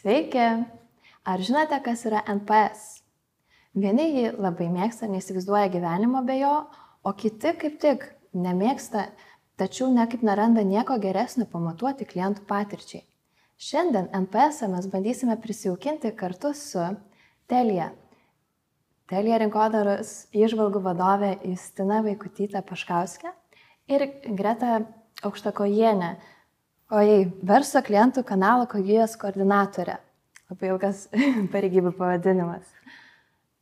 Sveiki! Ar žinote, kas yra NPS? Vieni jį labai mėgsta, neįsivaizduoja gyvenimo be jo, o kiti kaip tik nemėgsta, tačiau nekaip neranda nieko geresnio pamatuoti klientų patirčiai. Šiandien NPS mes bandysime prisijaukinti kartu su Telija. Telija rinkodaros išvalgų vadovė Justina Vaikutytė Paškauskė ir Greta Aukštakojienė, oi, verso klientų kanalo kogijos koordinatorė. Labai ilgas pareigybių pavadinimas.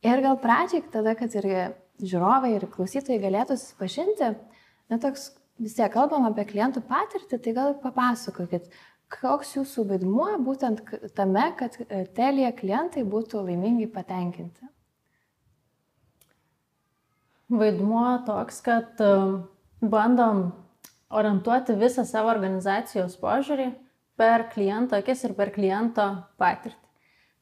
Ir gal pradžiai, tada, kad ir žiūrovai, ir klausytojai galėtų susipažinti, na toks vis tiek kalbam apie klientų patirtį, tai gal papasakokit, koks jūsų vaidmuo būtent tame, kad e, telija klientai būtų laimingai patenkinti? Vaidmuo toks, kad e, bandom orientuoti visą savo organizacijos požiūrį per kliento akis ir per kliento patirtį.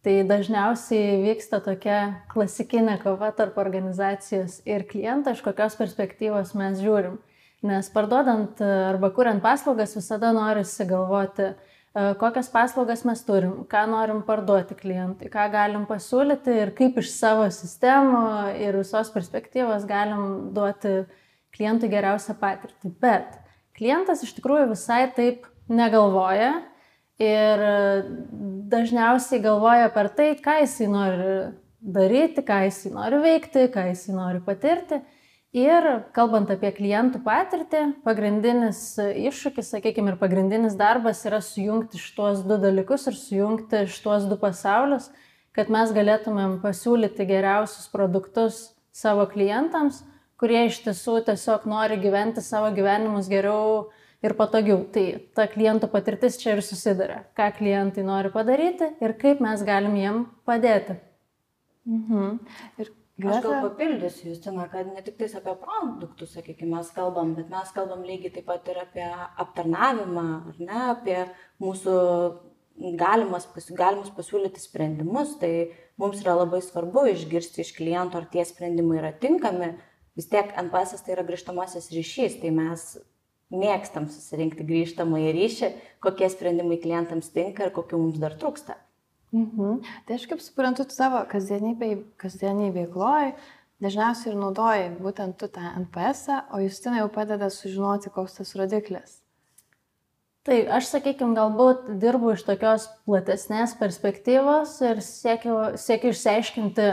Tai dažniausiai vyksta tokia klasikinė kova tarp organizacijos ir kliento, iš kokios perspektyvos mes žiūrim. Nes parduodant arba kuriant paslaugas visada norisi galvoti, e, kokias paslaugas mes turim, ką norim parduoti klientui, ką galim pasiūlyti ir kaip iš savo sistemų ir visos perspektyvos galim duoti klientui geriausią patirtį. Bet klientas iš tikrųjų visai taip negalvoja ir dažniausiai galvoja per tai, ką jisai nori daryti, ką jisai nori veikti, ką jisai nori patirti. Ir kalbant apie klientų patirtį, pagrindinis iššūkis, sakykime, ir pagrindinis darbas yra sujungti šitos du dalykus ir sujungti šitos du pasaulius, kad mes galėtumėm pasiūlyti geriausius produktus savo klientams, kurie iš tiesų tiesiog nori gyventi savo gyvenimus geriau ir patogiau. Tai ta klientų patirtis čia ir susiduria, ką klientai nori padaryti ir kaip mes galim jiem padėti. Mhm. Ir Aš gal papildysiu, Justina, kad ne tik tais apie produktus, sakykime, mes kalbam, bet mes kalbam lygiai taip pat ir apie aptarnavimą, ar ne, apie mūsų galimas, galimus pasiūlyti sprendimus. Tai mums yra labai svarbu išgirsti iš kliento, ar tie sprendimai yra tinkami. Vis tiek NPS tai yra grįžtamasis ryšys, tai mes mėgstam susirinkti grįžtamą į ryšį, kokie sprendimai klientams tinka ir kokių mums dar trūksta. Mhm. Tai aš kaip suprantu, tu savo kasdieniai veikloj dažniausiai ir naudoji būtent tu tą NPS, o Justina jau padeda sužinoti, koks tas rodiklis. Tai aš, sakykime, galbūt dirbu iš tokios platesnės perspektyvos ir siekiu, siekiu išsiaiškinti,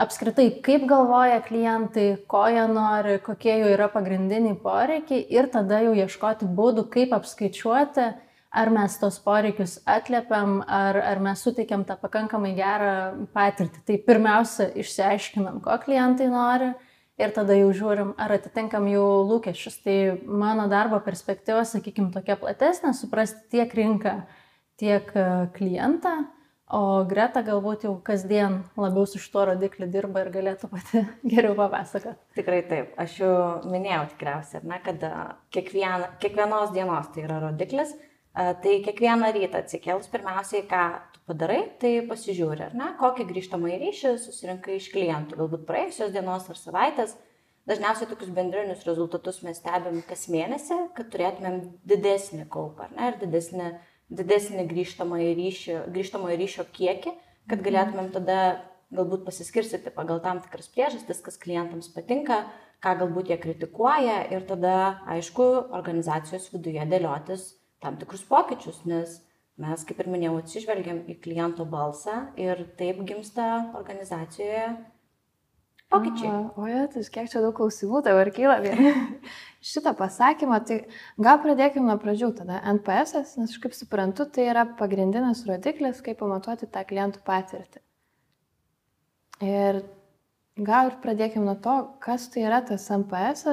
apskritai, kaip galvoja klientai, ko jie nori, kokie jų yra pagrindiniai poreikiai ir tada jau ieškoti būdų, kaip apskaičiuoti, ar mes tos poreikius atliepiam, ar, ar mes suteikiam tą pakankamai gerą patirtį. Tai pirmiausia, išsiaiškinam, ko klientai nori ir tada jau žiūrim, ar atitinkam jų lūkesčius. Tai mano darbo perspektyva, sakykime, tokia platesnė, suprasti tiek rinką, tiek klientą O Greta galbūt jau kasdien labiau su šituo rodikliu dirba ir galėtų pati geriau papasakoti. Tikrai taip. Aš jau minėjau tikriausiai, ne, kad kiekvien, kiekvienos dienos tai yra rodiklis. Tai kiekvieną rytą atsikėlus pirmiausiai, ką tu padarai, tai pasižiūri, ar ne, kokį grįžtamą į ryšį susirinkai iš klientų, galbūt praėjusios dienos ar savaitės. Dažniausiai tokius bendrinius rezultatus mes stebim kas mėnesį, kad turėtumėm didesnį kaupą, ar ne, ir didesnį uh, didesnį grįžtamojo ryšio, grįžtamojo ryšio kiekį, kad mhm. galėtumėm tada galbūt pasiskirstyti pagal tam tikras priežastis, kas klientams patinka, ką galbūt jie kritikuoja ir tada, aišku, organizacijos viduje dėliotis tam tikrus pokyčius, nes mes, kaip ir minėjau, atsižvelgiam į kliento balsą ir taip gimsta organizacijoje pokyčiai. O, ja, tai kiek čia daug klausimų dabar kyla vien. Šitą pasakymą, tai gal pradėkime nuo pradžių tada. NPS, nes aš kaip suprantu, tai yra pagrindinis rodiklis, kaip pamatuoti tą klientų patirtį. Ir gal ir pradėkime nuo to, kas tai yra tas NPS,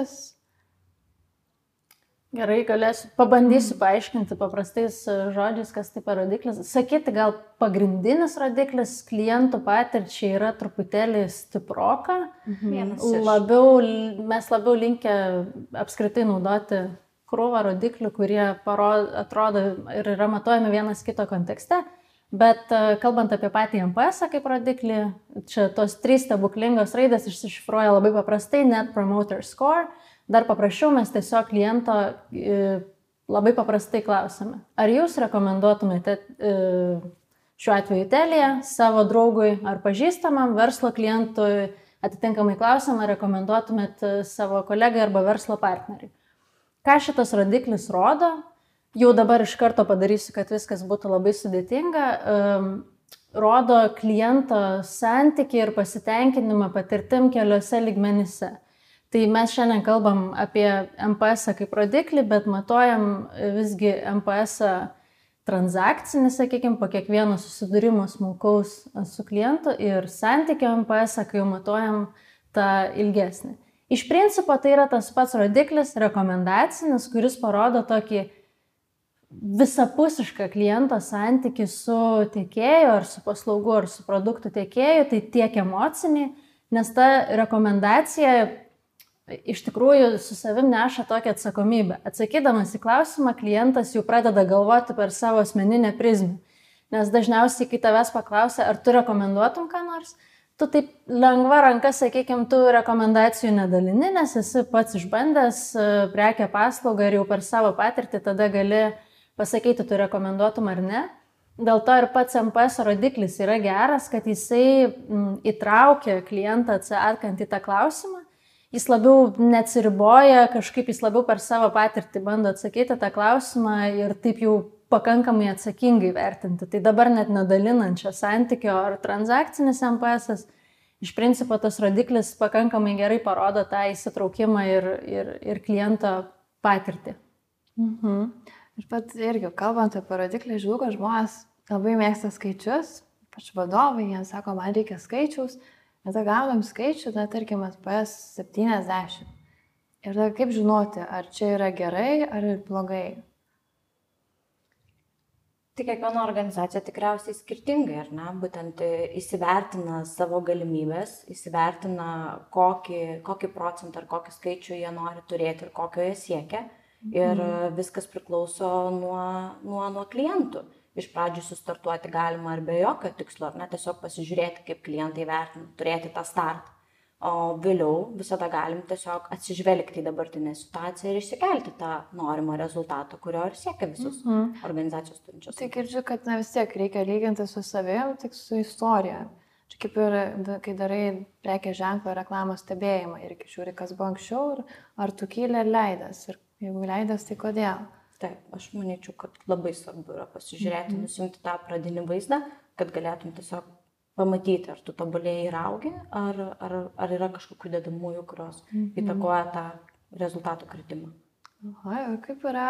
Gerai, galėsiu, pabandysiu paaiškinti paprastais e, žodžiais, kas tai per rodiklis. Sakyti, gal pagrindinis rodiklis klientų patirčiai yra truputėlį stiproka. Mhm. Labiau, mes labiau linkę apskritai naudoti krūvą rodiklių, kurie parodo, atrodo ir yra matuojami vienas kito kontekste. Bet e, kalbant apie patį MPS kaip rodiklį, čia tos trys stebuklingos raidės išsišifruoja labai paprastai, Net Promoter Score Dar paprasčiau mes tiesiog kliento e, labai paprastai klausime. Ar jūs rekomenduotumėte e, šiuo atveju telija, savo draugui ar pažįstamam verslo klientui atitinkamai klausimą rekomenduotumėt savo kolegai arba verslo partneriui. Ką šitas rodiklis rodo? Jau dabar iš karto padarysiu, kad viskas būtų labai sudėtinga. Rodo kliento santyki ir pasitenkinimą patirtim keliose ligmenyse. Tai mes šiandien kalbam apie MPS kaip rodiklį, bet matuojam visgi MPS transakcinį, sakykime, po kiekvieno susidūrimo smulkaus su klientu ir santykio MPS, kai jau matuojam tą ilgesnį. Iš principo tai yra tas pats rodiklis rekomendacinis, kuris parodo tokį visapusišką kliento santyki su tiekėju ar su paslaugu ar su produktų tiekėju, tai tiek emocinį, nes ta rekomendacija iš tikrųjų su savim neša tokią atsakomybę. Atsakydamas į klausimą, klientas jau pradeda galvoti per savo asmeninę prizmę. Nes dažniausiai, kai tavęs paklausia, ar tu rekomenduotum ką nors, tu taip lengva ranka, sakykime, tu rekomendacijų nedalini, nes esi pats išbandęs e, prekę paslaugą ir jau per savo patirtį tada gali pasakyti, tu rekomenduotum ar ne. Dėl to ir pats MPS rodiklis yra geras, kad jisai įtraukia klientą atsakant į tą klausimą jis labiau neatsiriboja, kažkaip jis labiau per savo patirtį bando atsakyti tą klausimą ir taip jau pakankamai atsakingai vertinti. Tai dabar net nedalinančio santykio ar transakcinis MPS, iš principo tas rodiklis pakankamai gerai parodo tą įsitraukimą ir, ir, ir kliento patirtį. Mhm. Ir pat irgi, kalbant apie rodiklį, žinau, kad žmonės labai mėgsta skaičius, ypač vadovai, jie sako, man reikia skaičiaus, Ir tada gaunam skaičių, na, tarkim, SPS 70. Ir tada kaip žinoti, ar čia yra gerai, ar blogai. Tai kiekviena organizacija tikriausiai skirtingai, ar ne? Būtent įsivertina savo galimybės, įsivertina, kokį, kokį procentą ar kokį skaičių jie nori turėti ir kokio jie siekia. Ir mhm. viskas priklauso nuo, nuo, nuo klientų iš pradžių sustartuoti galima ir be jokio tikslo, ar ne, tiesiog pasižiūrėti, kaip klientai vertina, turėti tą startą. O vėliau visada galim tiesiog atsižvelgti į dabartinę situaciją ir išsikelti tą norimą rezultatą, kurio ir siekia visus mm -hmm. organizacijos turinčios. Tai girdžiu, kad na, vis tiek reikia lyginti su savim, tik su istorija. Čia kaip ir, kai darai prekės ženklo reklamos stebėjimą ir žiūri, kas buvo anksčiau, ar tu kylė ir leidas. Ir jeigu leidas, tai kodėl. Taip, aš manyčiau, kad labai svarbu yra pasižiūrėti, mhm. nusimti tą pradinį vaizdą, kad galėtum tiesiog pamatyti, ar tu tobulėjai ir augi, ar, ar, ar yra kažkokių dedamųjų, kurios mhm. įtakoja tą rezultatų kritimą. Aha, ir kaip yra,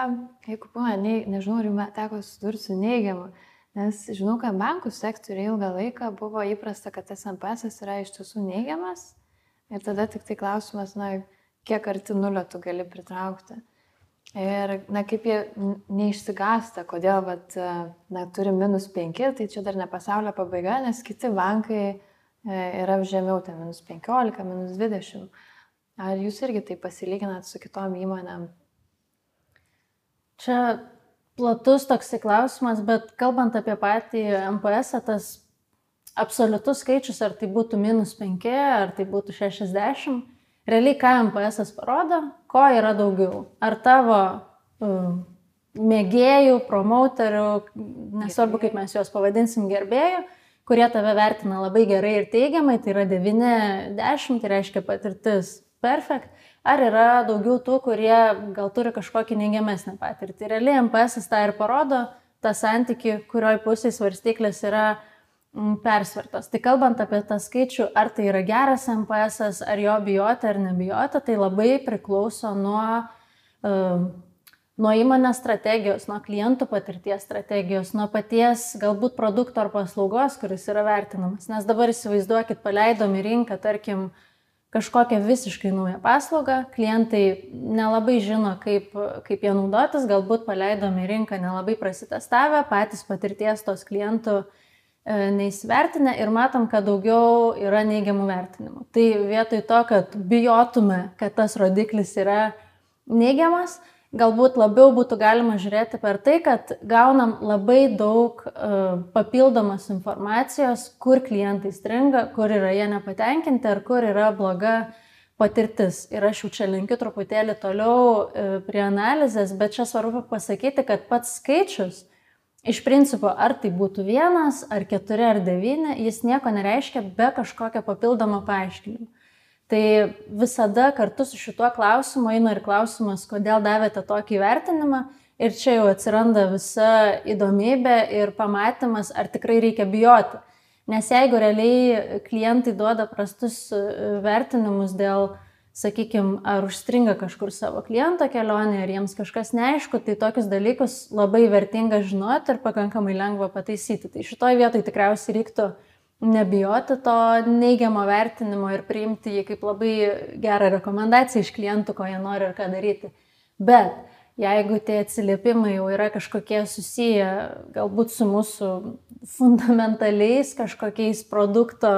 jeigu būna, ne, nežinau, ar teko susidurti su neigiamu, nes žinau, kad bankų sektoriai ilgą laiką buvo įprasta, kad tas MPS yra iš tiesų neigiamas ir tada tik tai klausimas, na, kiek arti nulio tu gali pritraukti. Ir, na, kaip jie neišsigasta, kodėl, bet, na, turi minus 5, tai čia dar ne pasaulio pabaiga, nes kiti bankai e, yra žemiau, tai minus 15, minus 20. Ar jūs irgi tai pasilyginat su kitom įmonėm? Čia platus toksai klausimas, bet kalbant apie patį MPS, tas absoliutus skaičius, ar tai būtų minus 5, ar tai būtų 60, realiai ką MPS parodo, ko yra daugiau. Ar tavo um, mėgėjų, promoterių, nesvarbu kaip mes juos pavadinsim, gerbėjų, kurie tave vertina labai gerai ir teigiamai, tai yra 90, tai reiškia patirtis perfekt, ar yra daugiau tų, kurie gal turi kažkokį neigiamesnę patirtį. Realiai MPS tą ir parodo, tą santyki, kurioj pusėje svarstyklės yra Persvertos. Tai kalbant apie tą skaičių, ar tai yra geras MPS, ar jo bijoti ar nebijoti, tai labai priklauso nuo, uh, nuo įmonės strategijos, nuo klientų patirties strategijos, nuo paties galbūt produkto ar paslaugos, kuris yra vertinamas. Nes dabar įsivaizduokit, paleidom į rinką, tarkim, kažkokią visiškai naują paslaugą, klientai nelabai žino, kaip, kaip ją naudotis, galbūt paleidom į rinką nelabai prasitestavę, patys patirties tos klientų uh, E, neįsivertinę ir matom, kad daugiau yra neigiamų vertinimų. Tai vietoj to, kad bijotume, kad tas rodiklis yra neigiamas, galbūt labiau būtų galima žiūrėti per tai, kad gaunam labai daug uh, papildomos informacijos, kur klientai stringa, kur yra jie nepatenkinti ar kur yra bloga patirtis. Ir aš jau čia linkiu truputėlį toliau uh, prie analizės, bet čia svarbu pasakyti, kad pats skaičius iš principo, ar tai būtų vienas, ar keturi, ar devyni, jis nieko nereiškia be kažkokio papildomo paaiškinimo. Tai visada kartu su šituo klausimu eina ir klausimas, kodėl davėte tokį vertinimą. Ir čia jau atsiranda visa įdomybė ir pamatymas, ar tikrai reikia bijoti. Nes jeigu realiai klientai duoda prastus e, vertinimus dėl, sakykime, ar užstringa kažkur savo kliento kelionė, ar jiems kažkas neaišku, tai tokius dalykus labai vertinga žinoti ir pakankamai lengva pataisyti. Tai šitoje vietoje tikriausiai reiktų nebijoti to neigiamo vertinimo ir priimti jį kaip labai gerą rekomendaciją iš klientų, ko jie nori ir ką daryti. Bet jeigu tie atsiliepimai jau yra kažkokie susiję galbūt su mūsų fundamentaliais kažkokiais produkto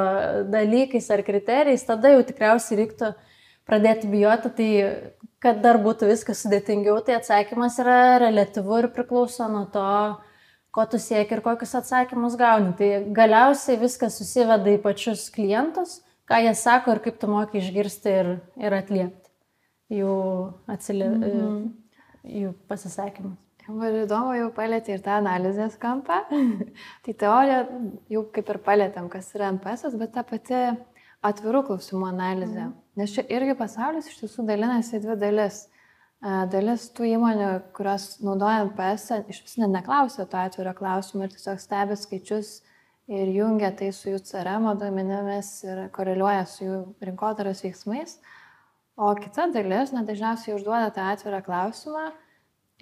dalykais ar kriterijais, tada jau tikriausiai reiktų pradėti bijoti, tai kad dar būtų viskas sudėtingiau, tai atsakymas yra relatyvu ir priklauso nuo to, ko tu sieki ir kokius atsakymus gauni. Tai galiausiai viskas susiveda į pačius klientus, ką jie sako ir kaip tu moki išgirsti ir, ir atliepti jų, atsili... mm -hmm. jų pasisakymus. Man įdomu, jau palėtė ir tą analizės kampą. tai teorija jau kaip ir palėtėm, kas yra MPS, bet ta pati atvirų klausimų analizė. Mm. Nes čia irgi pasaulis iš tiesų dalinasi į dvi dalis. Dalis tų įmonių, kurios naudoja MPS, iš vis net neklausia to atviro klausimo ir tiesiog stebi skaičius ir jungia tai su jų CRM duomenimis ir koreliuoja su jų rinkodaros veiksmais. O kita dalis, na, dažniausiai užduoda tą atvirą klausimą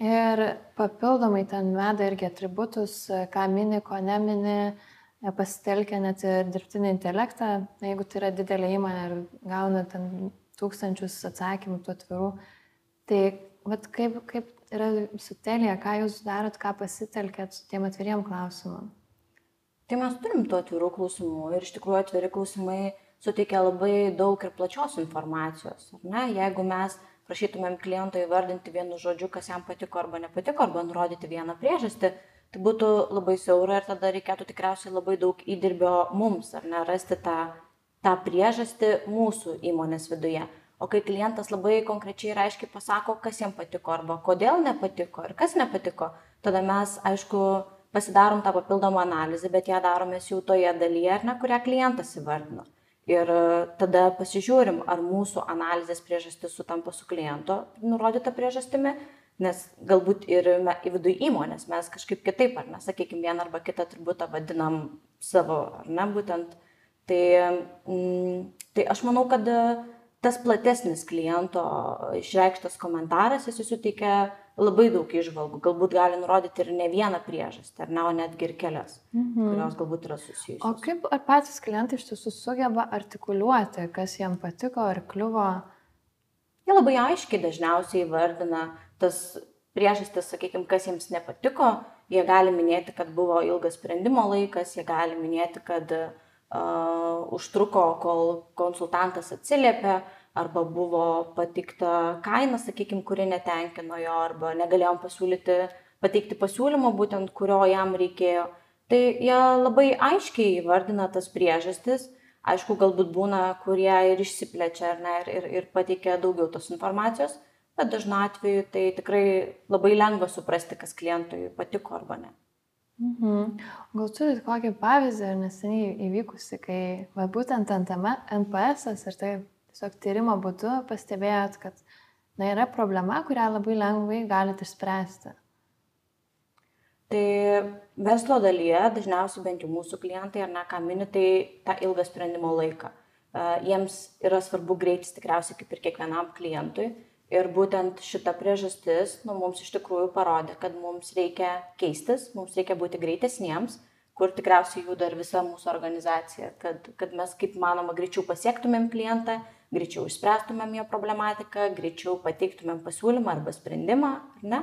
ir papildomai ten veda irgi atributus, ką mini, ko nemini, pasitelkia net ir dirbtinį intelektą, jeigu tai yra didelė įmonė ir gauna ten tūkstančius atsakymų tų atvirų Tai vat, kaip, kaip yra su telija, ką jūs darot, ką pasitelkėt su tiem atviriem klausimam? Tai mes turim tų atvirų klausimų ir iš tikrųjų atviri klausimai suteikia labai daug ir plačios informacijos. Ne? Jeigu mes prašytumėm kliento įvardinti vienu žodžiu, kas jam patiko arba nepatiko, arba nurodyti vieną priežastį, tai būtų labai siaura ir tada reikėtų tikriausiai labai daug įdirbio mums, ar ne, rasti tą, tą priežastį mūsų įmonės viduje. O kai klientas labai konkrečiai ir aiškiai pasako, kas jam patiko arba kodėl nepatiko ir kas nepatiko, tada mes, aišku, pasidarom tą papildomą analizę, bet ją darome jau toje dalyje, ne, kurią klientas įvardino. Ir tada pasižiūrim, ar mūsų analizės priežastis sutampa su kliento nurodyta priežastimi, nes galbūt ir vidų įmonės mes kažkaip kitaip, ar ne, sakykime, vieną arba kitą atributą vadinam savo, ar ne, būtent. Tai, mm, tai aš manau, kad tas platesnis kliento išreikštas komentaras, jis suteikia labai daug išvalgų, galbūt gali nurodyti ir ne vieną priežastį, ar ne, o netgi ir kelias, mhm. kurios galbūt yra susijusios. O kaip ar patys klientai iš tiesų sugeba artikuliuoti, kas jiem patiko ar kliuvo? Jie labai aiškiai dažniausiai vardina tas priežastis, sakykime, kas jiems nepatiko, jie gali minėti, kad buvo ilgas sprendimo laikas, jie gali minėti, kad uh, užtruko, kol konsultantas atsiliepė, arba buvo patikta kaina, sakykime, kuri netenkino jo, arba negalėjom pasiūlyti, pateikti pasiūlymą būtent, kurio jam reikėjo. Tai jie labai aiškiai įvardina tas priežastis. Aišku, galbūt būna, kurie ir išsiplečia ne, ir, ir, ir pateikia daugiau tos informacijos, bet dažnu atveju tai tikrai labai lengva suprasti, kas klientui patiko arba ne. Mhm. Gal turit kokį pavyzdį ar neseniai įvykusi, kai va, būtent NTM, NPS ir tai tiesiog tyrimo būdu pastebėjot, kad na, yra problema, kurią labai lengvai galite išspręsti? Tai verslo dalyje dažniausiai bent jau mūsų klientai ar ne ką mini, tai tą ilgą sprendimo laiką. Jiems yra svarbu greitis tikriausiai kaip ir kiekvienam klientui Ir būtent šita priežastis nu, mums iš tikrųjų parodė, kad mums reikia keistis, mums reikia būti greitesniems, kur tikriausiai juda ir visa mūsų organizacija, kad, kad mes kaip manoma greičiau pasiektumėm klientą, greičiau išspręstumėm jo problematiką, greičiau pateiktumėm pasiūlymą arba sprendimą, ar ne?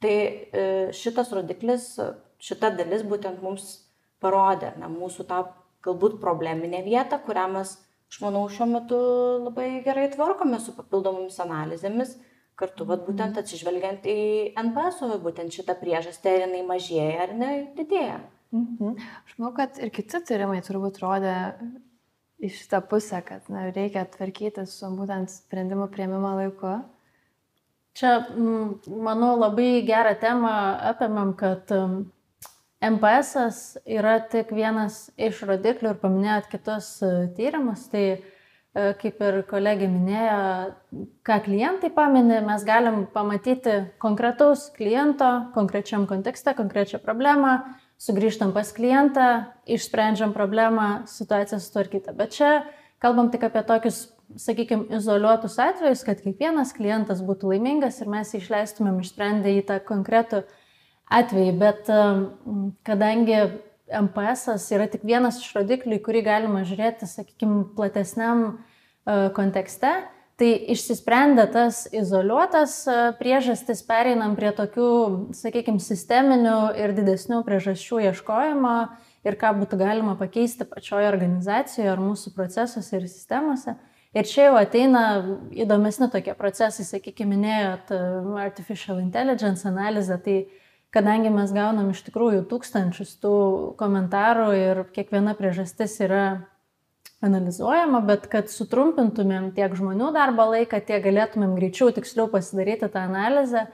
Tai e, šitas rodiklis, šita dalis būtent mums parodė, ne, mūsų tą galbūt probleminę vietą, kurią mes aš manau, šiuo metu labai gerai tvarkome su papildomomis analizėmis, kartu vat, būtent mhm. atsižvelgiant į NPS, būtent šitą priežastį, ar jinai mažėja ar ne didėja. Mhm. Aš manau, kad ir kiti tyrimai turbūt rodė iš šitą pusę, kad na, reikia tvarkyti su būtent sprendimų prieimimo laiku. Čia, manau, labai gerą temą apėmėm, kad MPS yra tik vienas iš rodiklių ir paminėjot kitus e, tyrimus, tai e, kaip ir kolegė minėjo, ką klientai paminė, mes galim pamatyti konkretaus kliento, konkrečiam kontekste, konkrečią problemą, sugrįžtam pas klientą, išsprendžiam problemą, situacija sutvarkyta. Bet čia kalbam tik apie tokius, sakykime, izoliuotus atvejus, kad kiekvienas klientas būtų laimingas ir mes išleistumėm išsprendę į tą konkretų atvejį, bet kadangi MPS yra tik vienas iš rodiklių, į kurį galima žiūrėti, sakykime, platesniam e, kontekste, tai išsisprendė tas izoliuotas e, priežastis, pereinam prie tokių, sakykime, sisteminių ir didesnių priežasčių ieškojimo ir ką būtų galima pakeisti pačioje organizacijoje ar mūsų procesuose ir sistemose. Ir čia jau ateina įdomesni tokie procesai, sakykime, minėjot e, artificial intelligence analizę, tai kadangi mes gaunam iš tikrųjų tūkstančius tų komentarų ir kiekviena priežastis yra analizuojama, bet kad sutrumpintumėm tiek žmonių darbo laiką, tiek galėtumėm greičiau, tiksliau pasidaryti tą analizę,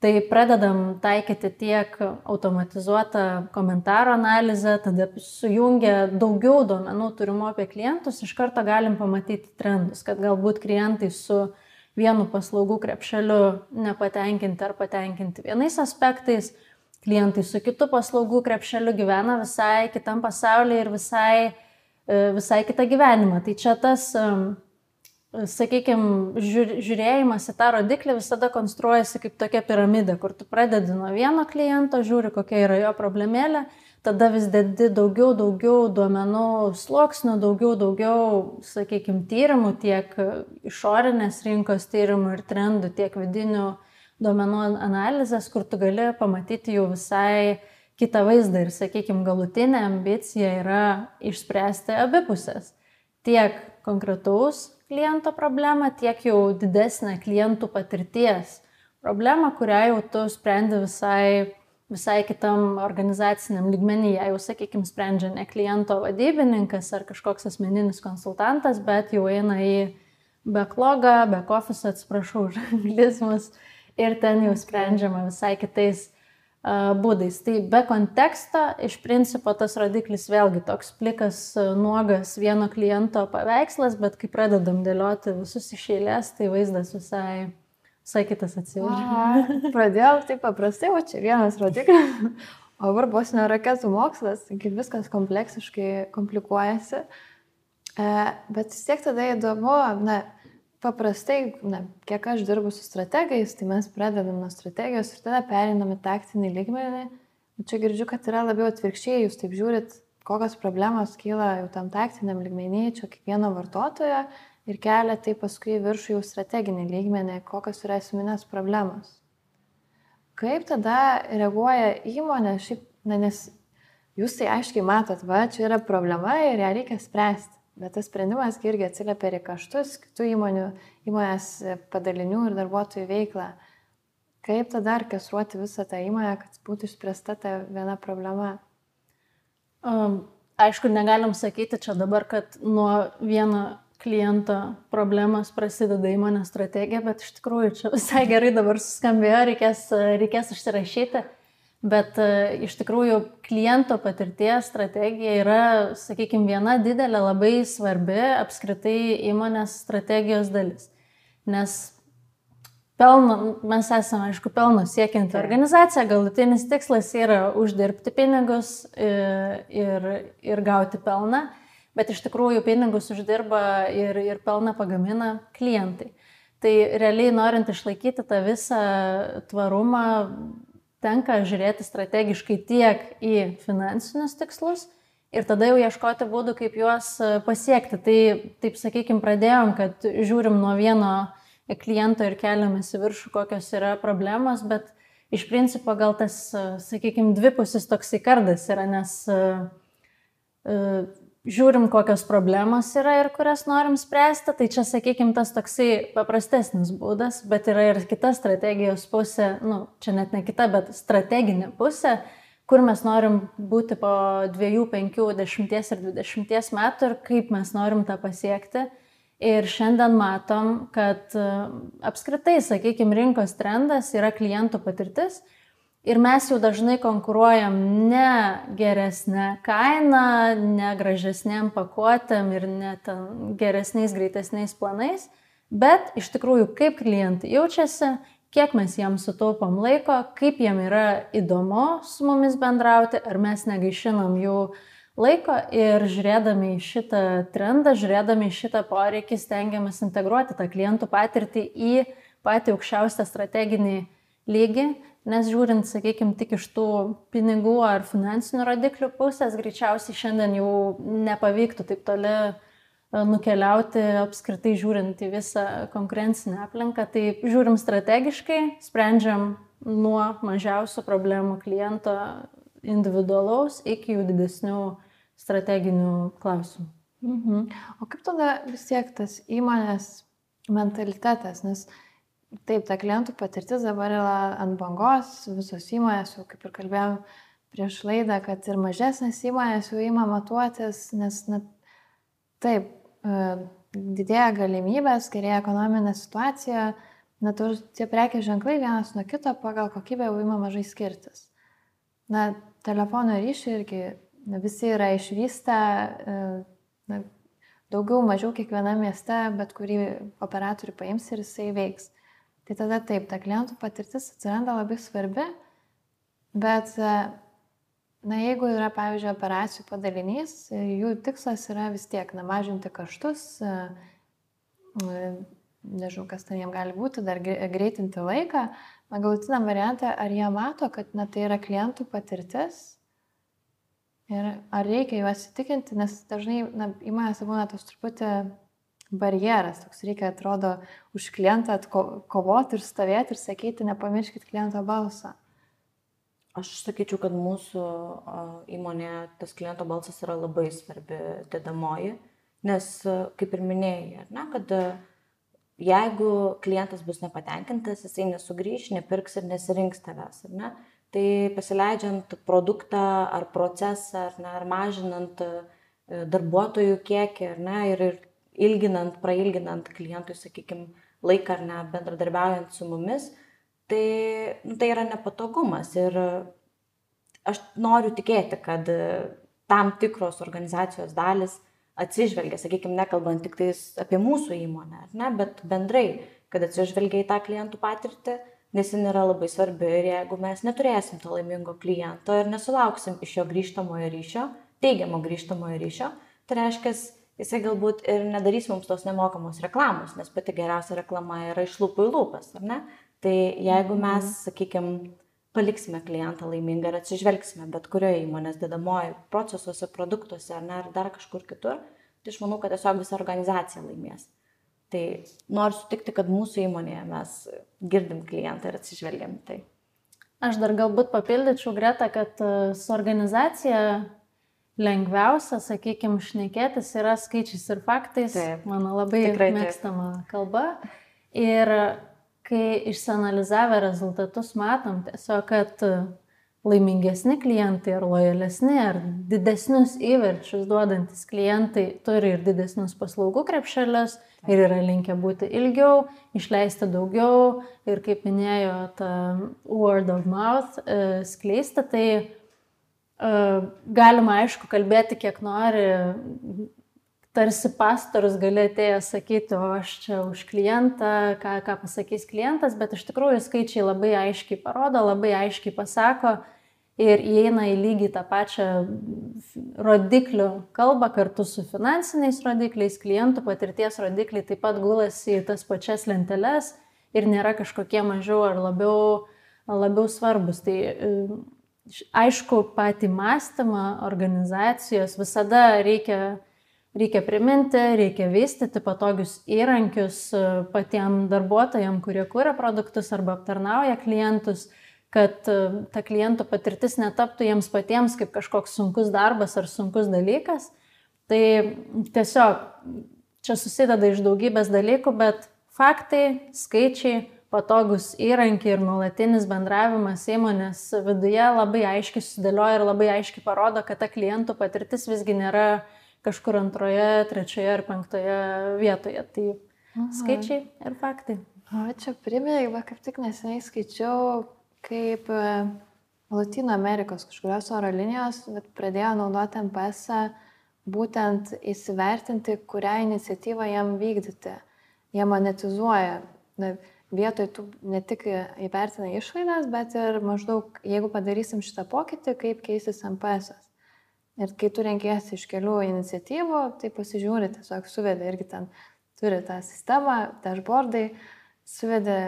tai pradedam taikyti tiek automatizuotą komentaro analizę, tada sujungę daugiau duomenų turimų apie klientus, iš karto galim pamatyti trendus, kad galbūt klientai su vienu paslaugų krepšeliu nepatenkinti ar patenkinti vienais aspektais, klientai su kitu paslaugų krepšeliu gyvena visai kitam pasaulyje ir visai, e, visai kitą gyvenimą. Tai čia tas, sakykime, žiūrėjimas į tą rodiklį visada konstruojasi kaip tokia piramidė, kur tu pradedi nuo vieno kliento, žiūri, kokia yra jo problemėlė, tada vis dedi daugiau, daugiau duomenų sluoksnių, daugiau, daugiau, sakykime, tyrimų, tiek išorinės rinkos tyrimų ir trendų, tiek vidinių duomenų analizės, kur tu gali pamatyti jau visai kitą vaizdą ir, sakykime, galutinė ambicija yra išspręsti abipusės. Tiek konkretaus kliento problemą, tiek jau didesnę klientų patirties problemą, kurią jau tu sprendi visai visai kitam organizaciniam lygmenyje, jau, sakykime, sprendžia ne kliento vadybininkas ar kažkoks asmeninis konsultantas, bet jau eina į backlogą, back office, atsiprašau už anglizmus, ir ten jau sprendžiama visai kitais uh, būdais. Tai be konteksto, iš principo, tas rodiklis vėlgi toks plikas, nuogas vieno kliento paveikslas, bet kai pradedam dėlioti visus iš eilės, tai vaizdas visai Visai kitas atsivežė. Pradėjau taip paprastai, o čia vienas rodiklis. O dabar bus ne raketų mokslas, kaip viskas kompleksiškai komplikuojasi. E, bet vis tiek tada įdomu, na, paprastai, na, kiek aš dirbu su strategais, tai mes pradedam nuo strategijos ir tada perinam į taktinį lygmenį. Čia girdžiu, kad yra labiau atvirkščiai, jūs taip žiūrit, kokios problemos kyla jau tam taktiniam lygmenį, čia kiekvieno vartotojo ir kelia tai paskui viršų jau strateginį lygmenį, kokios yra esminės problemos. Kaip tada reaguoja įmonė, šiaip, na, nes jūs tai aiškiai matot, va, čia yra problema ir ją reikia spręsti. Bet tas sprendimas irgi atsiliepia ir kaštus kitų įmonių, įmonės padalinių ir darbuotojų veiklą. Kaip tada orkestruoti visą tą įmonę, kad būtų išspręsta ta viena problema? Um, aišku, negalim sakyti čia dabar, kad nuo vieno kliento problemos prasideda įmonės strategija, bet iš tikrųjų čia visai gerai dabar suskambėjo, reikės, reikės užsirašyti. Bet e, iš tikrųjų kliento patirties strategija yra, sakykime, viena didelė, labai svarbi apskritai įmonės strategijos dalis. Nes pelno, mes esame, aišku, pelno siekianti organizacija, galutinis tikslas yra uždirbti pinigus ir, e, ir, ir gauti pelną bet iš tikrųjų pinigus uždirba ir, ir pelną pagamina klientai. Tai realiai norint išlaikyti tą visą tvarumą, tenka žiūrėti strategiškai tiek į finansinius tikslus ir tada jau ieškoti būdų, kaip juos pasiekti. Tai taip sakykime, pradėjom, kad žiūrim nuo vieno kliento ir keliamės į viršų, kokios yra problemos, bet iš principo gal tas, sakykime, dvipusis toksai kardas yra, nes žiūrim, kokios problemos yra ir kurias norim spręsti, tai čia, sakykime, tas toksai paprastesnis būdas, bet yra ir kita strategijos pusė, nu, čia net ne kita, bet strateginė pusė, kur mes norim būti po 2, 5, 10 ir 20 metų ir kaip mes norim tą pasiekti. Ir šiandien matom, kad apskritai, sakykime, rinkos trendas yra klientų patirtis Ir mes jau dažnai konkuruojam ne geresnę kainą, ne gražesnėm pakuotėm ir ne geresniais, greitesniais planais, bet iš tikrųjų kaip klientai jaučiasi, kiek mes jiems sutaupom laiko, kaip jiem yra įdomu su mumis bendrauti, ar mes negaišinam jų laiko ir žiūrėdami į šitą trendą, žiūrėdami į šitą poreikį, stengiamės integruoti tą klientų patirtį į patį aukščiausią strateginį lygį Nes žiūrint, sakykime, tik iš tų pinigų ar finansinių rodiklių pusės, greičiausiai šiandien jau nepavyktų taip toli e, nukeliauti apskritai žiūrint į visą konkurencinę aplinką. Tai žiūrim strategiškai, sprendžiam nuo mažiausių problemų kliento individualaus iki jų didesnių strateginių klausimų. Mhm. O kaip tada vis tiek tas įmonės mentalitetas, nes Taip, ta klientų patirtis dabar yra ant bangos, visos įmonės, jau kaip ir kalbėjom prieš laidą, kad ir mažesnės įmonės jau įma matuotis, nes na, taip, e, didėja galimybės, gerėja ekonominė situacija, na, tie prekės ženklai vienas nuo kito pagal kokybę jau įma mažai skirtis. Na, telefono ryšį irgi na, visi yra išvystę, e, na, daugiau mažiau kiekviename mieste, bet kurį operatorių paims ir jisai veiks. Tai tada taip, ta klientų patirtis atsiranda labai svarbi, bet, e, na, jeigu yra, pavyzdžiui, operacijų padalinys, e, jų tikslas yra vis tiek, na, mažinti kaštus, e, nežinau, kas ten jiem gali būti, dar greitinti laiką, na, galutiniam variantą, ar jie mato, kad, na, tai yra klientų patirtis ir ar reikia juos įtikinti, nes dažnai, na, įmonėse būna tos truputį barjeras, toks reikia, atrodo, už klientą kovoti ir stovėti ir sakyti, nepamirškit kliento balsą. Aš sakyčiau, kad mūsų įmonė tas kliento balsas yra labai svarbi dedamoji, nes, kaip ir minėjai, ne, kad jeigu klientas bus nepatenkintas, jisai nesugrįž, nepirks ir nesirinks tavęs, ar ne, tai pasileidžiant produktą ar procesą, ar, ne, ar mažinant darbuotojų kiekį, ar ne, ir, ir ilginant, prailginant klientui, sakykime, laiką ar ne bendradarbiaujant su mumis, tai, nu, tai yra nepatogumas. Ir aš noriu tikėti, kad tam tikros organizacijos dalis atsižvelgia, sakykime, nekalbant tik apie mūsų įmonę, ne, bet bendrai, kad atsižvelgia į tą klientų patirtį, nes jin yra labai svarbi ir jeigu mes neturėsim to laimingo kliento ir nesulauksim iš jo grįžtamojo ryšio, teigiamo grįžtamojo ryšio, tai reiškia, jisai galbūt ir nedarys mums tos nemokamos reklamos, nes pati geriausia reklama yra iš lūpų į lūpas, ar ne? Tai jeigu mhm. mes, sakykime, paliksime klientą laimingą ir atsižvelgsime bet kurioje įmonės dedamoje procesuose, produktuose ar, ne, ar dar kažkur kitur, tai aš manau, kad tiesiog visa organizacija laimės. Tai noriu sutikti, kad mūsų įmonėje mes girdim klientą ir atsižvelgiam tai. Aš dar galbūt papildyčiau Greta, kad e, su organizacija lengviausia, sakykime, šnekėtis yra skaičiais ir faktais. Taip, mano labai tikrai, mėgstama taip. kalba. Ir kai išsianalizavę rezultatus matom tiesiog, kad laimingesni klientai ar lojalesni ar didesnius įverčius duodantis klientai turi ir didesnius paslaugų krepšelius ir yra linkę būti ilgiau, išleisti daugiau ir kaip minėjo tą word of mouth e, skleisti, tai Galima, aišku, kalbėti kiek nori, tarsi pastorius gali atėjęs sakyti, o aš čia už klientą, ką, ką pasakys klientas, bet iš tikrųjų skaičiai labai aiškiai parodo, labai aiškiai pasako ir įeina į lygiai tą pačią rodiklių kalbą kartu su finansiniais rodikliais, klientų patirties rodikliai taip pat gulasi į tas pačias lenteles ir nėra kažkokie mažiau ar labiau, labiau svarbus. Tai aišku, patį mąstymą organizacijos visada reikia, reikia priminti, reikia vystyti patogius įrankius e, patiem darbuotojam, kurie kūrė produktus arba aptarnauja klientus, kad e, ta klientų patirtis netaptų jiems patiems kaip kažkoks sunkus darbas ar sunkus dalykas. Tai tiesiog čia susideda iš daugybės dalykų, bet faktai, skaičiai patogus įrankiai ir nuolatinis bendravimas įmonės viduje labai aiškiai sudėlioja ir labai aiškiai parodo, kad ta klientų patirtis visgi nėra kažkur antroje, trečioje ar penktoje vietoje. Tai Aha. skaičiai ir faktai. O čia priminė, va kaip tik neseniai skaičiau, kaip e, Latino Amerikos kažkurios oro linijos pradėjo naudoti MPS būtent įsivertinti, kurią iniciatyvą jam vykdyti. Jie monetizuoja. Na, vietoj tų ne tik įvertina išlaidas, bet ir maždaug, jeigu padarysim šitą pokytį, kaip keisis MPS. -as. Ir kai tu renkėsi iš kelių iniciatyvų, tai pasižiūri, tiesiog suvedė irgi ten, turi tą sistemą, dashboardai, suvedė,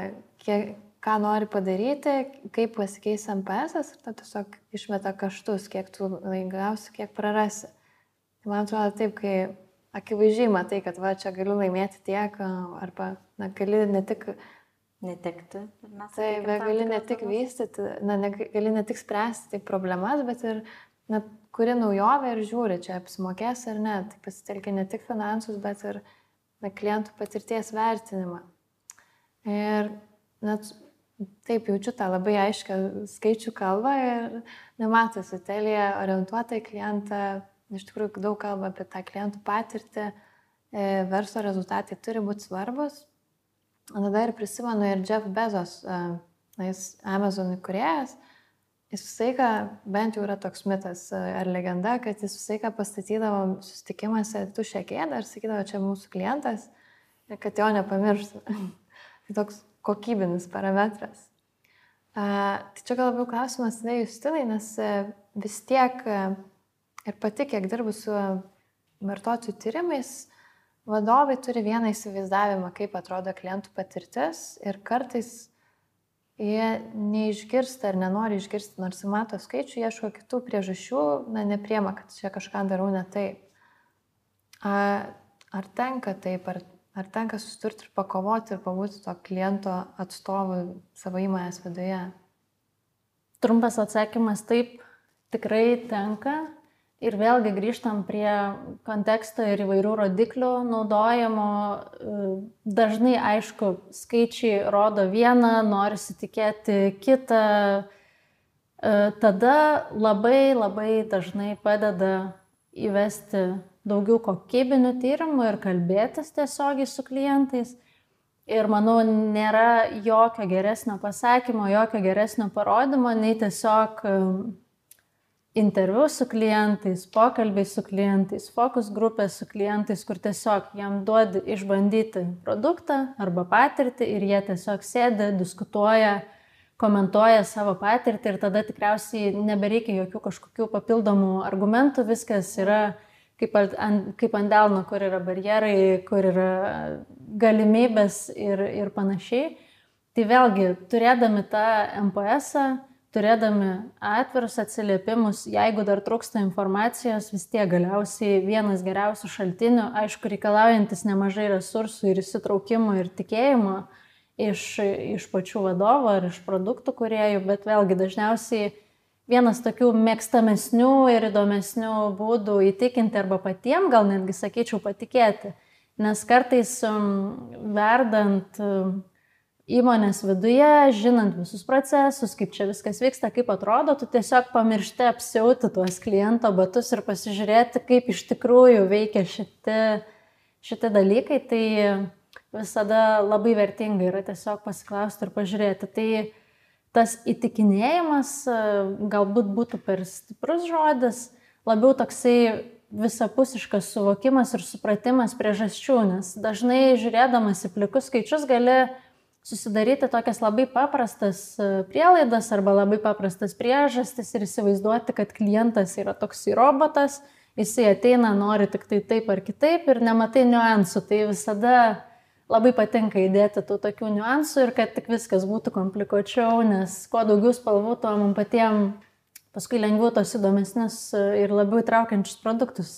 kiek, ką nori padaryti, kaip pasikeis MPS ir tada tiesiog išmeta kaštus, kiek tu laimėsi, kiek prarasi. Tai man atrodo taip, kai akivaizdžiai matai, kad va čia galiu laimėti tiek, arba na, gali ne tik netekti. Tai gali ne tik vystyti, na, ne, gali ne tik spręsti problemas, bet ir na, kuri naujovė ir žiūri, čia apsimokės ar ne. Tai pasitelkia ne tik finansus, bet ir na, klientų patirties vertinimą. Ir net taip jaučiu tą labai aiškę skaičių kalbą ir nematosi, telija orientuota į klientą, iš tikrųjų daug kalba apie tą klientų patirtį, e, verslo rezultatai turi būti svarbus, Tada ir prisimenu ir Jeff Bezos, na, jis Amazon įkurėjas, jis visą laiką, bent jau yra toks mitas ar legenda, kad jis visą laiką pastatydavo susitikimuose tušę kėdę ir sakydavo, čia mūsų klientas, kad jo nepamirštų. tai toks kokybinis parametras. A, tai čia gal labiau klausimas, tai Justinai, nes vis tiek ir pati, kiek dirbu su vartotojų tyrimais, vadovai turi vieną įsivaizdavimą, kaip atrodo klientų patirtis ir kartais jie neišgirsta ar nenori išgirsti, nors mato skaičių, ieško kitų priežasčių, na, nepriema, kad čia kažką darau ne taip. Ar tenka taip, ar, ar tenka susturti ir pakovoti ir pabūti to kliento atstovu savo įmonės viduje? Trumpas atsakymas taip, tikrai tenka. Ir vėlgi grįžtam prie konteksto ir įvairių rodiklių naudojimo. Dažnai, aišku, skaičiai rodo vieną, norisi tikėti kitą. Tada labai labai dažnai padeda įvesti daugiau kokybinių tyrimų ir kalbėtis tiesiogiai su klientais. Ir manau, nėra jokio geresnio pasakymo, jokio geresnio parodymo, nei tiesiog interviu su klientais, pokalbiai su klientais, fokus grupės su klientais, kur tiesiog jam duodi išbandyti produktą arba patirtį ir jie tiesiog sėdi, diskutuoja, komentuoja savo patirtį ir tada tikriausiai nebereikia jokių kažkokių papildomų argumentų, viskas yra kaip ant, kaip ant delno, kur yra barjerai, kur yra galimybės ir, ir panašiai. Tai vėlgi, turėdami tą MPS, turėdami atvirus atsiliepimus, jeigu dar trūksta informacijos, vis tiek galiausiai vienas geriausių šaltinių, aišku, reikalaujantis nemažai resursų ir įsitraukimo ir tikėjimo iš, iš pačių vadovų ar iš produktų kuriejų, bet vėlgi dažniausiai vienas tokių mėgstamesnių ir įdomesnių būdų įtikinti arba patiem, gal netgi sakyčiau, patikėti. Nes kartais um, verdant um, įmonės viduje, žinant visus procesus, kaip čia viskas vyksta, kaip atrodo, tu tiesiog pamiršti apsiauti tuos kliento batus ir pasižiūrėti, kaip iš tikrųjų veikia šitie, šitie dalykai, tai visada labai vertinga yra tiesiog pasiklausti ir pažiūrėti. Tai tas įtikinėjimas galbūt būtų per stiprus žodis, labiau toksai visapusiškas suvokimas ir supratimas priežasčių, nes dažnai žiūrėdamas į plikus skaičius gali susidaryti tokias labai paprastas e, prielaidas arba labai paprastas priežastis ir įsivaizduoti, kad klientas yra toksai robotas, jisai ateina, nori tik tai taip ar kitaip ir nematai niuansų. Tai visada labai patinka įdėti tų tokių niuansų ir kad tik viskas būtų komplikuočiau, nes kuo daugiau spalvų, tuo mums patiems paskui lengviau tos įdomesnius ir labiau įtraukiančius produktus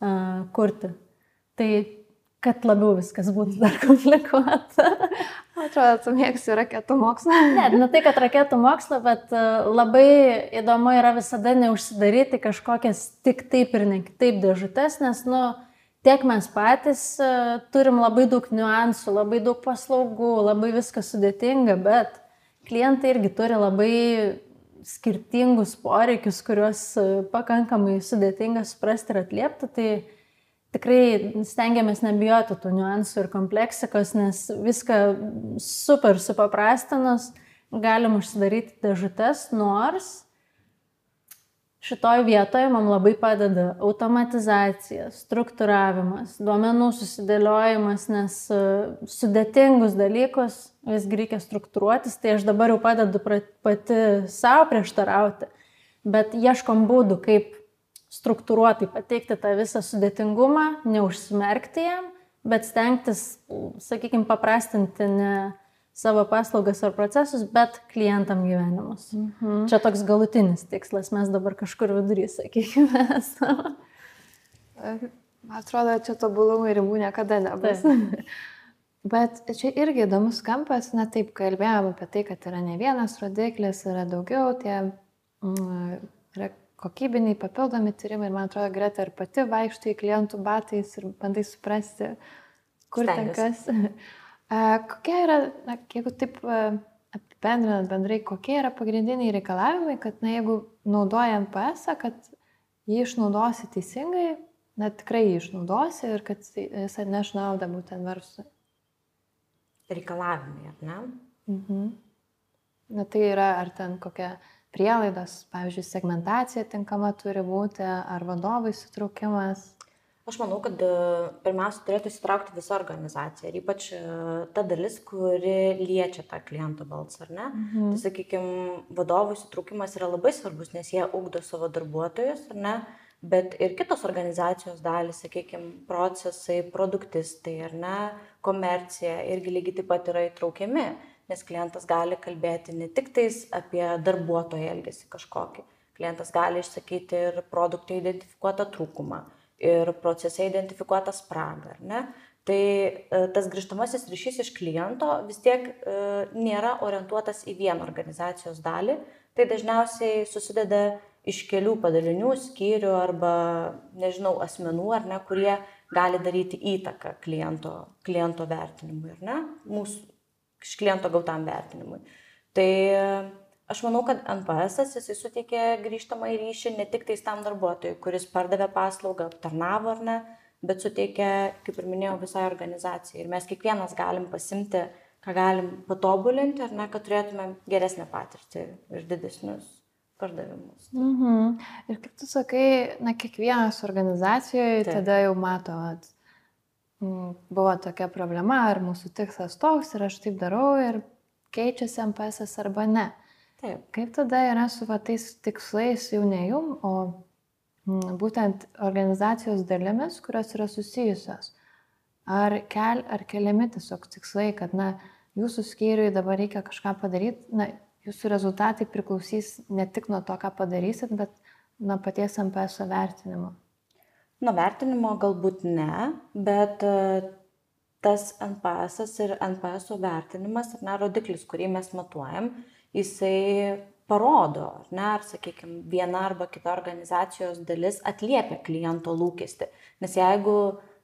uh, kurti. Tai kad labiau viskas būtų dar komplikuota. Atrodo, tu mėgsi raketų mokslą. Ne, ne tai, kad raketų mokslą, bet e, labai įdomu yra visada neužsidaryti kažkokias tik taip ir ne kitaip dėžutės, nes, nu, tiek mes patys e, turim labai daug niuansų, labai daug paslaugų, labai viskas sudėtinga, bet klientai irgi turi labai skirtingus poreikius, kuriuos e, pakankamai sudėtinga suprasti ir atliepti. Tai tikrai stengiamės nebijoti tų niuansų ir kompleksikos, nes viską super supaprastinus galim užsidaryti dėžutės, nors Šitoj vietoje man labai padeda automatizacija, struktūravimas, duomenų susidėliojimas, nes e, sudėtingus dalykus visgi reikia struktūruotis, tai aš dabar jau padedu pati savo prieštarauti, bet ieškom būdų, kaip struktūruotai pateikti tą visą sudėtingumą, neužsimerkti jam, bet stengtis, sakykime, paprastinti ne savo paslaugas ar procesus, bet klientam gyvenimus. Mhm. Čia toks galutinis tikslas, mes dabar kažkur vidury, sakykime, esame. Man atrodo, čia tobulumų ribų niekada nebus. Bet čia irgi įdomus kampas, na taip, kalbėjom apie tai, kad yra ne vienas rodiklis, yra daugiau tie mm, kokybiniai papildomi tyrimai ir man atrodo, Greta ir pati vaikštai klientų batais ir bandai suprasti, kur Stengiuosi. ten kas. Kokie yra, na, jeigu taip apibendrinant bendrai, kokie yra pagrindiniai reikalavimai, kad, na, jeigu naudoja NPS, kad jį išnaudosi teisingai, na, tikrai jį išnaudosi ir kad jis atneš naudą būtent verslui. Reikalavimai, ar ne? Mhm. Na, tai yra, ar ten kokia prielaidos, pavyzdžiui, segmentacija tinkama turi būti, ar vadovų įsitraukimas. Aš manau, kad e, pirmiausia turėtų įsitraukti visa organizacija ir ypač e, ta dalis, kuri liečia tą kliento balsą, ar ne? Mhm. Tai, sakykime, vadovų įsitraukimas yra labai svarbus, nes jie ugdo savo darbuotojus, ar ne? Bet ir kitos organizacijos dalys, sakykime, procesai, produktistai, ar ne, komercija irgi lygiai taip pat yra įtraukiami, nes klientas gali kalbėti ne tik tais apie darbuotojo elgesį kažkokį, klientas gali išsakyti ir produkto identifikuotą trūkumą ir procese identifikuotą spragą, ar ne? Tai e, tas grįžtamasis ryšys iš kliento vis tiek e, nėra orientuotas į vieną organizacijos dalį, tai dažniausiai susideda iš kelių padalinių, skyrių arba, nežinau, asmenų, ar ne, kurie gali daryti įtaką kliento, kliento vertinimui, ar ne, mūsų iš kliento gautam vertinimui. Tai Aš manau, kad NPS jisai suteikė grįžtamą į ryšį ne tik tais tam darbuotojui, kuris pardavė paslaugą, aptarnavo ar ne, bet suteikė, kaip ir minėjau, visai organizacijai. Ir mes kiekvienas galim pasimti, ką galim patobulinti, ar ne, kad turėtumėm geresnę patirtį ir didesnius pardavimus. Mhm. Ir kaip tu sakai, na, kiekvienas organizacijoje Taip. tada jau mato, at, buvo tokia problema, ar mūsų tikslas toks ir aš taip darau ir keičiasi MPS arba ne. Taip. Kaip tada yra su va, tais tikslais jau ne jum, o m, būtent organizacijos dalimis, kurios yra susijusios? Ar, kel, ar keliami tiesiog tikslai, kad, na, jūsų skyriui dabar reikia kažką padaryti, na, jūsų rezultatai priklausys ne tik nuo to, ką padarysit, bet nuo paties MPS vertinimo? Nuo vertinimo galbūt ne, bet e, tas NPS ir NPS vertinimas, ar ne, rodiklis, kurį mes matuojam, jisai parodo, ar ne, ar, sakykime, viena arba kita organizacijos dalis atliepia kliento lūkesti. Nes jeigu,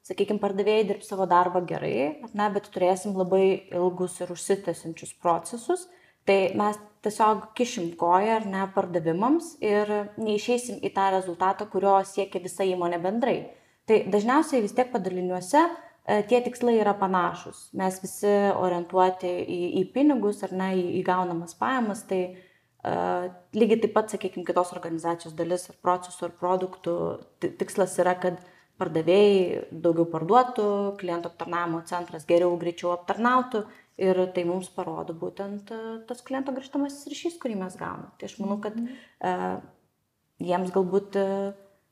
sakykime, pardavėjai dirbs savo darbą gerai, ne, bet turėsim labai ilgus ir užsitęsinčius procesus, tai mes tiesiog kišim koją ar ne pardavimams ir neišeisim į tą rezultatą, kurio siekia visa įmonė bendrai. Tai dažniausiai vis tiek padaliniuose E, tie tikslai yra panašus. Mes visi orientuoti į, į pinigus ar ne, į, į gaunamas pajamas, tai uh, lygiai taip pat, sakykime, kitos organizacijos dalis ar procesų ar produktų tikslas yra, kad pardavėjai daugiau parduotų, klientų aptarnavimo centras geriau, greičiau aptarnautų ir tai mums parodo būtent uh, tas kliento grįžtamasis ryšys, kurį mes gauname. Tai aš manau, kad uh, jiems galbūt uh,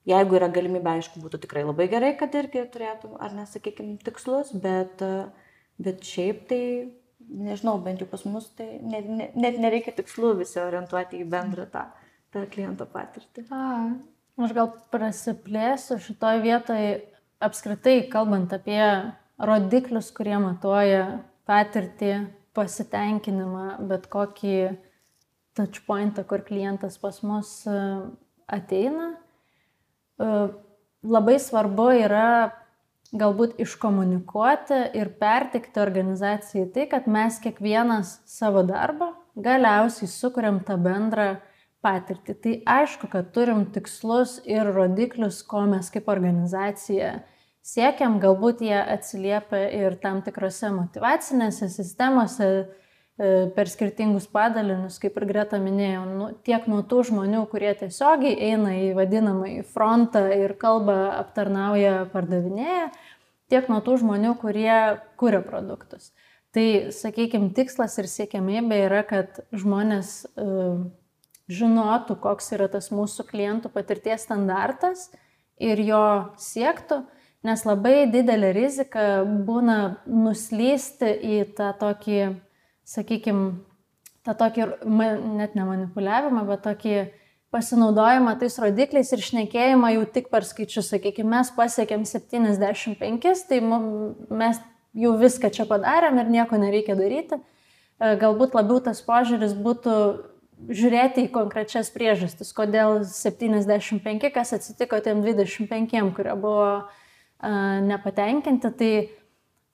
Jeigu yra galimybė, aišku, būtų tikrai labai gerai, kad irgi turėtum, ar nesakykime, tikslus, bet, bet šiaip tai, nežinau, bent jau pas mus tai net, net, net nereikia tikslų visi orientuoti į bendrą tą, tą kliento patirtį. A, aš gal prasiplėsiu šitoje vietoje, apskritai kalbant apie rodiklius, kurie matuoja patirtį, pasitenkinimą, bet kokį touchpointą, kur klientas pas mus ateina labai svarbu yra galbūt iškomunikuoti ir pertikti organizacijai tai, kad mes kiekvienas savo darbą galiausiai sukuriam tą bendrą patirtį. Tai aišku, kad turim tikslus ir rodiklius, ko mes kaip organizacija siekiam, galbūt jie atsiliepia ir tam tikrose motivacinėse sistemose, per skirtingus padalinius, kaip ir Greta minėjo, nu, tiek nuo tų žmonių, kurie tiesiogiai eina į vadinamą į frontą ir kalbą aptarnauja, pardavinėja, tiek nuo tų žmonių, kurie kuria produktus. Tai, sakykime, tikslas ir siekiamybė yra, kad žmonės uh, žinotų, koks yra tas mūsų klientų patirties standartas ir jo siektų, nes labai didelė rizika būna nuslysti į tą tokį, sakykime, tą tokį net ne manipuliavimą, bet tokį pasinaudojimą tais rodikliais ir šnekėjimą jau tik per skaičius. Sakykime, mes pasiekėm 75, tai mes jau viską čia padarėm ir nieko nereikia daryti. E, galbūt labiau tas požiūris būtų žiūrėti į konkrečias priežastis, kodėl 75, kas atsitiko tiem 25, kurie buvo nepatenkinti, tai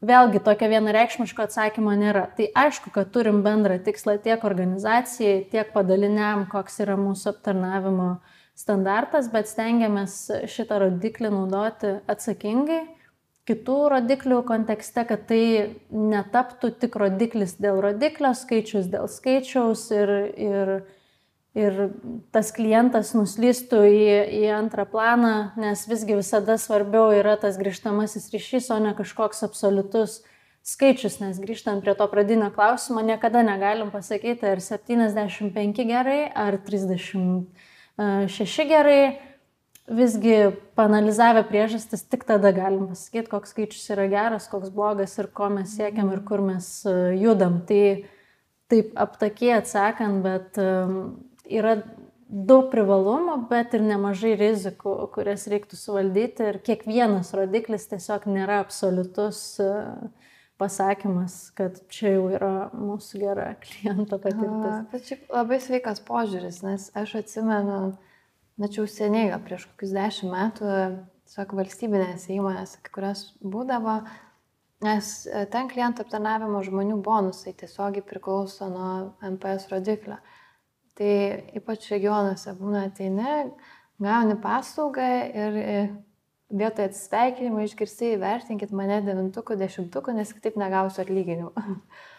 vėlgi tokio vienareikšmiško atsakymo nėra. Tai aišku, kad turim bendrą tikslą tiek organizacijai, tiek padaliniam, koks yra mūsų aptarnavimo standartas, bet stengiamės šitą rodiklį naudoti atsakingai kitų rodiklių kontekste, kad tai netaptų tik rodiklis dėl rodiklio, skaičius dėl skaičiaus ir, ir, ir tas klientas nuslystų į, į antrą planą, nes visgi visada svarbiau yra tas grįžtamasis ryšys, o ne kažkoks absoliutus skaičius, nes grįžtant prie to pradinio klausimo, niekada negalim pasakyti, ar 75 gerai, ar 36 gerai visgi panalizavę priežastis, tik tada galim pasakyti, koks skaičius yra geras, koks blogas ir ko mes siekiam ir kur mes e, judam. Tai taip aptakiai atsakant, bet yra daug privalumų, bet ir nemažai rizikų, kurias reiktų suvaldyti ir kiekvienas rodiklis tiesiog nėra absoliutus e, pasakymas, kad čia jau yra mūsų gera kliento patirtis. Šiaip labai sveikas požiūris, nes aš atsimenu, na čia jau seniai, gal prieš kokius dešimt metų, tiesiog valstybinėse įmonėse, kurios būdavo, nes e, ten klientų aptarnavimo žmonių bonusai tiesiogiai priklauso nuo MPS rodiklio. Tai ypač regionuose būna ateini, gauni paslaugą ir e, vietoje atsisveikinimo išgirsti įvertinkit mane devintukų, dešimtukų, nes kitaip negausiu atlyginimų.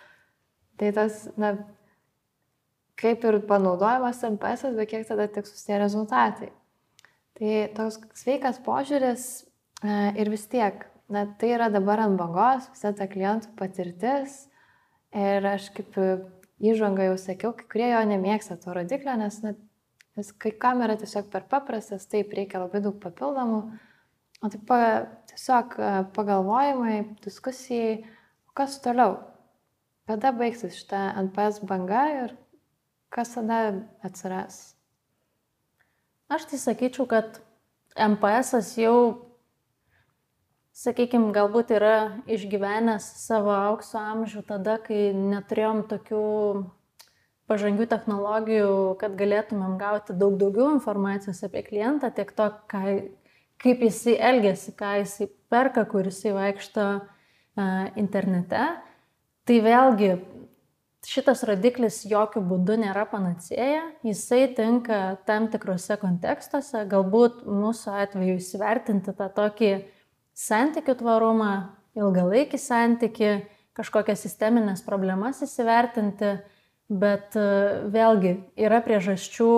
tai tas, na, kaip ir panaudojamas MPS, bet kiek tada tiksus tie rezultatai. Tai toks sveikas požiūris e, ir vis tiek, na, tai yra dabar ant bangos, visa ta klientų patirtis. Ir aš kaip įžanga jau sakiau, kai kurie jo nemėgsta to rodiklio, nes, na, nes kai kam yra tiesiog per paprastas, taip reikia labai daug papildomų. O taip pa, tiesiog e, pagalvojimai, diskusijai, kas toliau, kada baigsis šitą NPS banga ir kas tada atsiras? Aš tai sakyčiau, kad MPS jau, sakykime, galbūt yra išgyvenęs savo aukso amžių tada, kai neturėjom tokių pažangių technologijų, kad galėtumėm gauti daug daugiau informacijos apie klientą, tiek to, ką, kaip jisai elgesi, ką jisai perka, kur jisai vaikšto uh, internete. Tai vėlgi šitas rodiklis jokių būdų nėra panacėja, jisai tinka tam tikrose kontekstuose, galbūt mūsų atveju įsivertinti tą tokį santykių tvarumą, ilgalaikį santykių, kažkokias sisteminės problemas įsivertinti, bet e, vėlgi yra priežasčių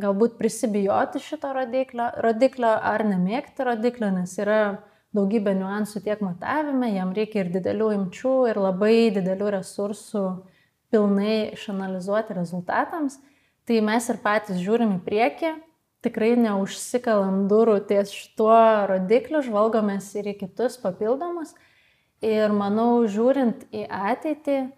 galbūt prisibijoti šito rodiklio, rodiklio ar nemėgti rodiklio, nes yra daugybė niuansų tiek matavime, jam reikia ir didelių imčių, ir labai didelių resursų pilnai išanalizuoti rezultatams, tai mes ir patys žiūrim į priekį, tikrai neužsikalam durų ties šituo rodikliu, žvalgomės ir į kitus papildomus. Ir manau, žiūrint į ateitį, e,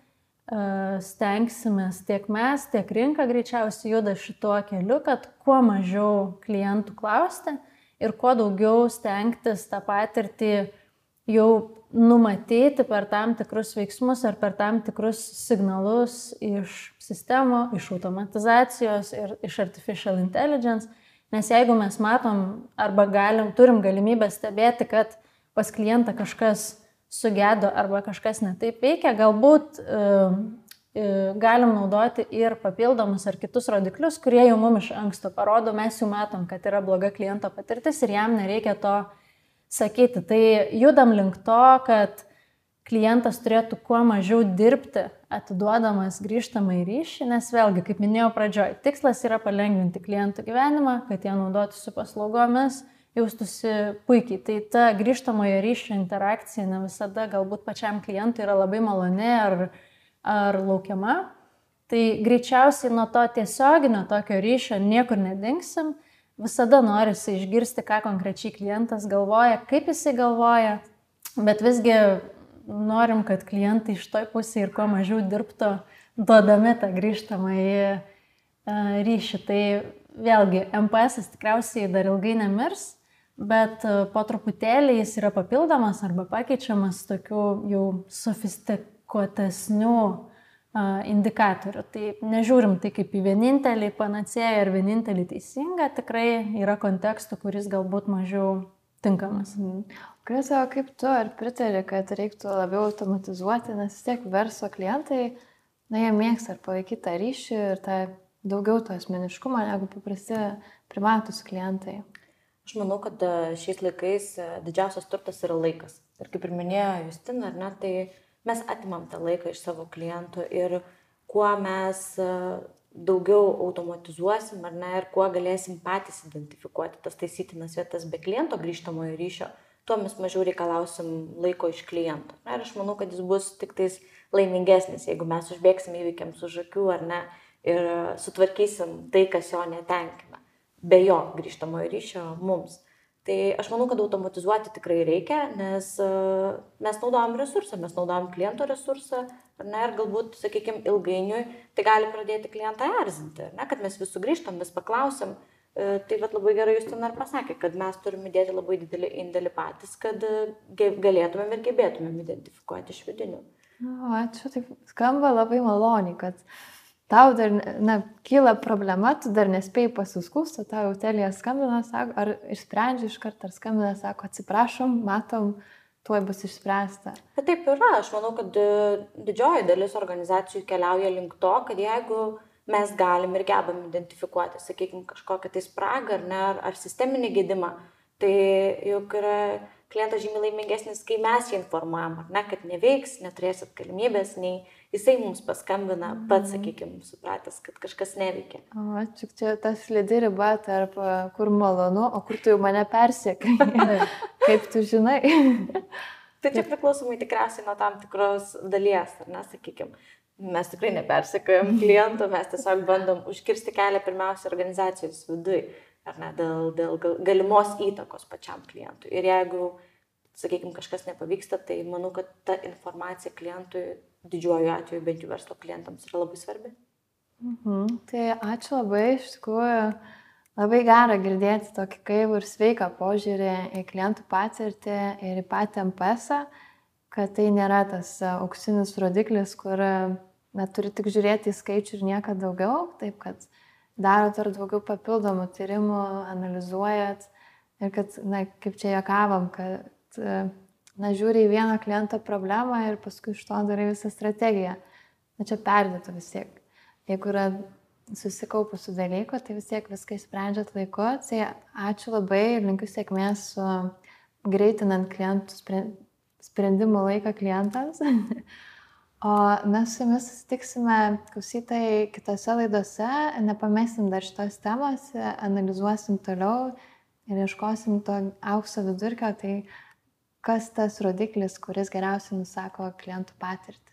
stengsimės tiek mes, tiek rinka greičiausiai juda šituo keliu, kad kuo mažiau klientų klausti ir kuo daugiau stengtis tą patirtį jau numatyti per tam tikrus veiksmus ar per tam tikrus signalus iš sistemų, iš automatizacijos ir iš artificial intelligence. Nes jeigu mes matom arba galim, turim galimybę stebėti, kad pas klientą kažkas sugedo arba kažkas netaip veikia, galbūt uh, uh, galim naudoti ir papildomus ar kitus rodiklius, kurie jau mums iš anksto parodo, mes jau matom, kad yra bloga kliento patirtis ir jam nereikia to sakyti. Tai judam link to, kad klientas turėtų kuo mažiau dirbti, atiduodamas grįžtamą į ryšį, nes vėlgi, kaip minėjau pradžioj, tikslas yra palengvinti klientų gyvenimą, kad jie naudotųsi paslaugomis, jaustųsi puikiai. Tai ta grįžtamojo ryšio interakcija ne visada galbūt pačiam klientui yra labai maloni ar, ar laukiama. Tai greičiausiai nuo to tiesioginio tokio ryšio niekur nedingsim. Visada norisi išgirsti, ką konkrečiai klientas galvoja, kaip jisai galvoja, bet visgi norim, kad klientai iš toj pusėje ir kuo mažiau dirbtų, duodami tą grįžtamą į e, ryšį. Tai vėlgi, MPS tikriausiai dar ilgai nemirs, bet e, po truputėlį jis yra papildomas arba pakeičiamas tokių jau sofistikuotesnių e, indikatorių. Tai nežiūrim tai kaip į vienintelį panacėją ar vienintelį teisingą, tikrai yra kontekstų, kuris galbūt mažiau tinkamas. Mhm. Krisa, kaip tu ar pritari, kad reiktų labiau automatizuoti, nes vis tiek verslo klientai, na, jie mėgsta ar palaikyti tą ryšį ir tą daugiau to asmeniškumo negu paprasti privatus klientai. Aš manau, kad e, šiais laikais e, didžiausias turtas yra laikas. Ir kaip ir minėjo Justina, ar ne, tai mes atimam tą laiką iš savo klientų ir kuo mes e, daugiau automatizuosim ar ne ir kuo galėsim patys identifikuoti tas taisytinas vietas be kliento grįžtamojo ryšio, tuo mes mažiau reikalausim laiko iš kliento. Ir aš manau, kad jis bus tik tais laimingesnis, jeigu mes užbėgsim įvykiams už akių ar ne ir sutvarkysim tai, kas jo netenkina, be jo grįžtamojo ryšio mums. Tai aš manau, kad automatizuoti tikrai reikia, nes uh, mes naudojam resursą, mes naudojam kliento resursą, ne, ir galbūt, sakykime, ilgainiui tai gali pradėti klientą erzinti, ne, kad mes vis sugrįžtam, vis paklausim, uh, E, tai vat labai gerai jūs ten ir pasakė, kad mes turime įdėti labai didelį indėlį patys, kad e, galėtumėm ir gebėtumėm identifikuoti iš vidinių. O, ačiū, taip skamba labai maloniai, kad tau dar, na, kyla problema, tu dar nespėjai pasiskūsti, tau jau telija skambina, sako, ar išsprendžia iš karto, ar skambina, sako, atsiprašom, matom, tuoj bus išspręsta. Bet taip yra, aš manau, kad e, didžioji dalis organizacijų keliauja link to, kad jeigu mes galim ir gebam identifikuoti, sakykime, kažkokią tai spragą ar, ne, ar, sisteminį gedimą, tai juk yra klientas žymiai laimingesnis, kai mes jį informuojam, ar ne, kad neveiks, neturėsit galimybės, nei jisai mums paskambina, pats, mhm. sakykime, supratęs, kad kažkas neveikia. O, čia, čia tas lydi riba tarp, kur malonu, o kur tu jau mane persiekai. Kaip tu žinai? tai čia priklausomai tikriausiai nuo tam tikros dalies, ar ne, sakykime mes tikrai nepersekojam klientų, mes tiesiog bandom užkirsti kelią pirmiausia organizacijos vidui, ar ne, dėl, dėl galimos įtakos pačiam klientui. Ir jeigu, sakykime, kažkas nepavyksta, tai manau, kad ta informacija klientui, didžiuoju atveju, bent jau verslo klientams, yra labai svarbi. Mhm. Tai ačiū labai, iš tikrųjų, labai gera girdėti tokį kaivų ir sveiką požiūrį į klientų patirtį ir į patį MPS. kad tai nėra tas auksinis rodiklis, kur na, turi tik žiūrėti į skaičių ir nieko daugiau, taip kad darot ar daugiau papildomų tyrimų, analizuojat ir kad, na, kaip čia jokavom, kad, na, žiūri į vieną kliento problemą ir paskui iš to darai visą strategiją. Na, čia perdėtų vis tiek. Jeigu yra susikaupusių dalykų, tai vis tiek viską sprendžiat laiku. Tai ačiū labai ir linkiu sėkmės su greitinant klientų sprendimo laiką klientams. O mes su jumis susitiksime klausytojai kitose laidose, nepamesim dar šitos temos, analizuosim toliau ir ieškosim to aukso vidurkio, tai kas tas rodiklis, kuris geriausiai nusako klientų patirtį.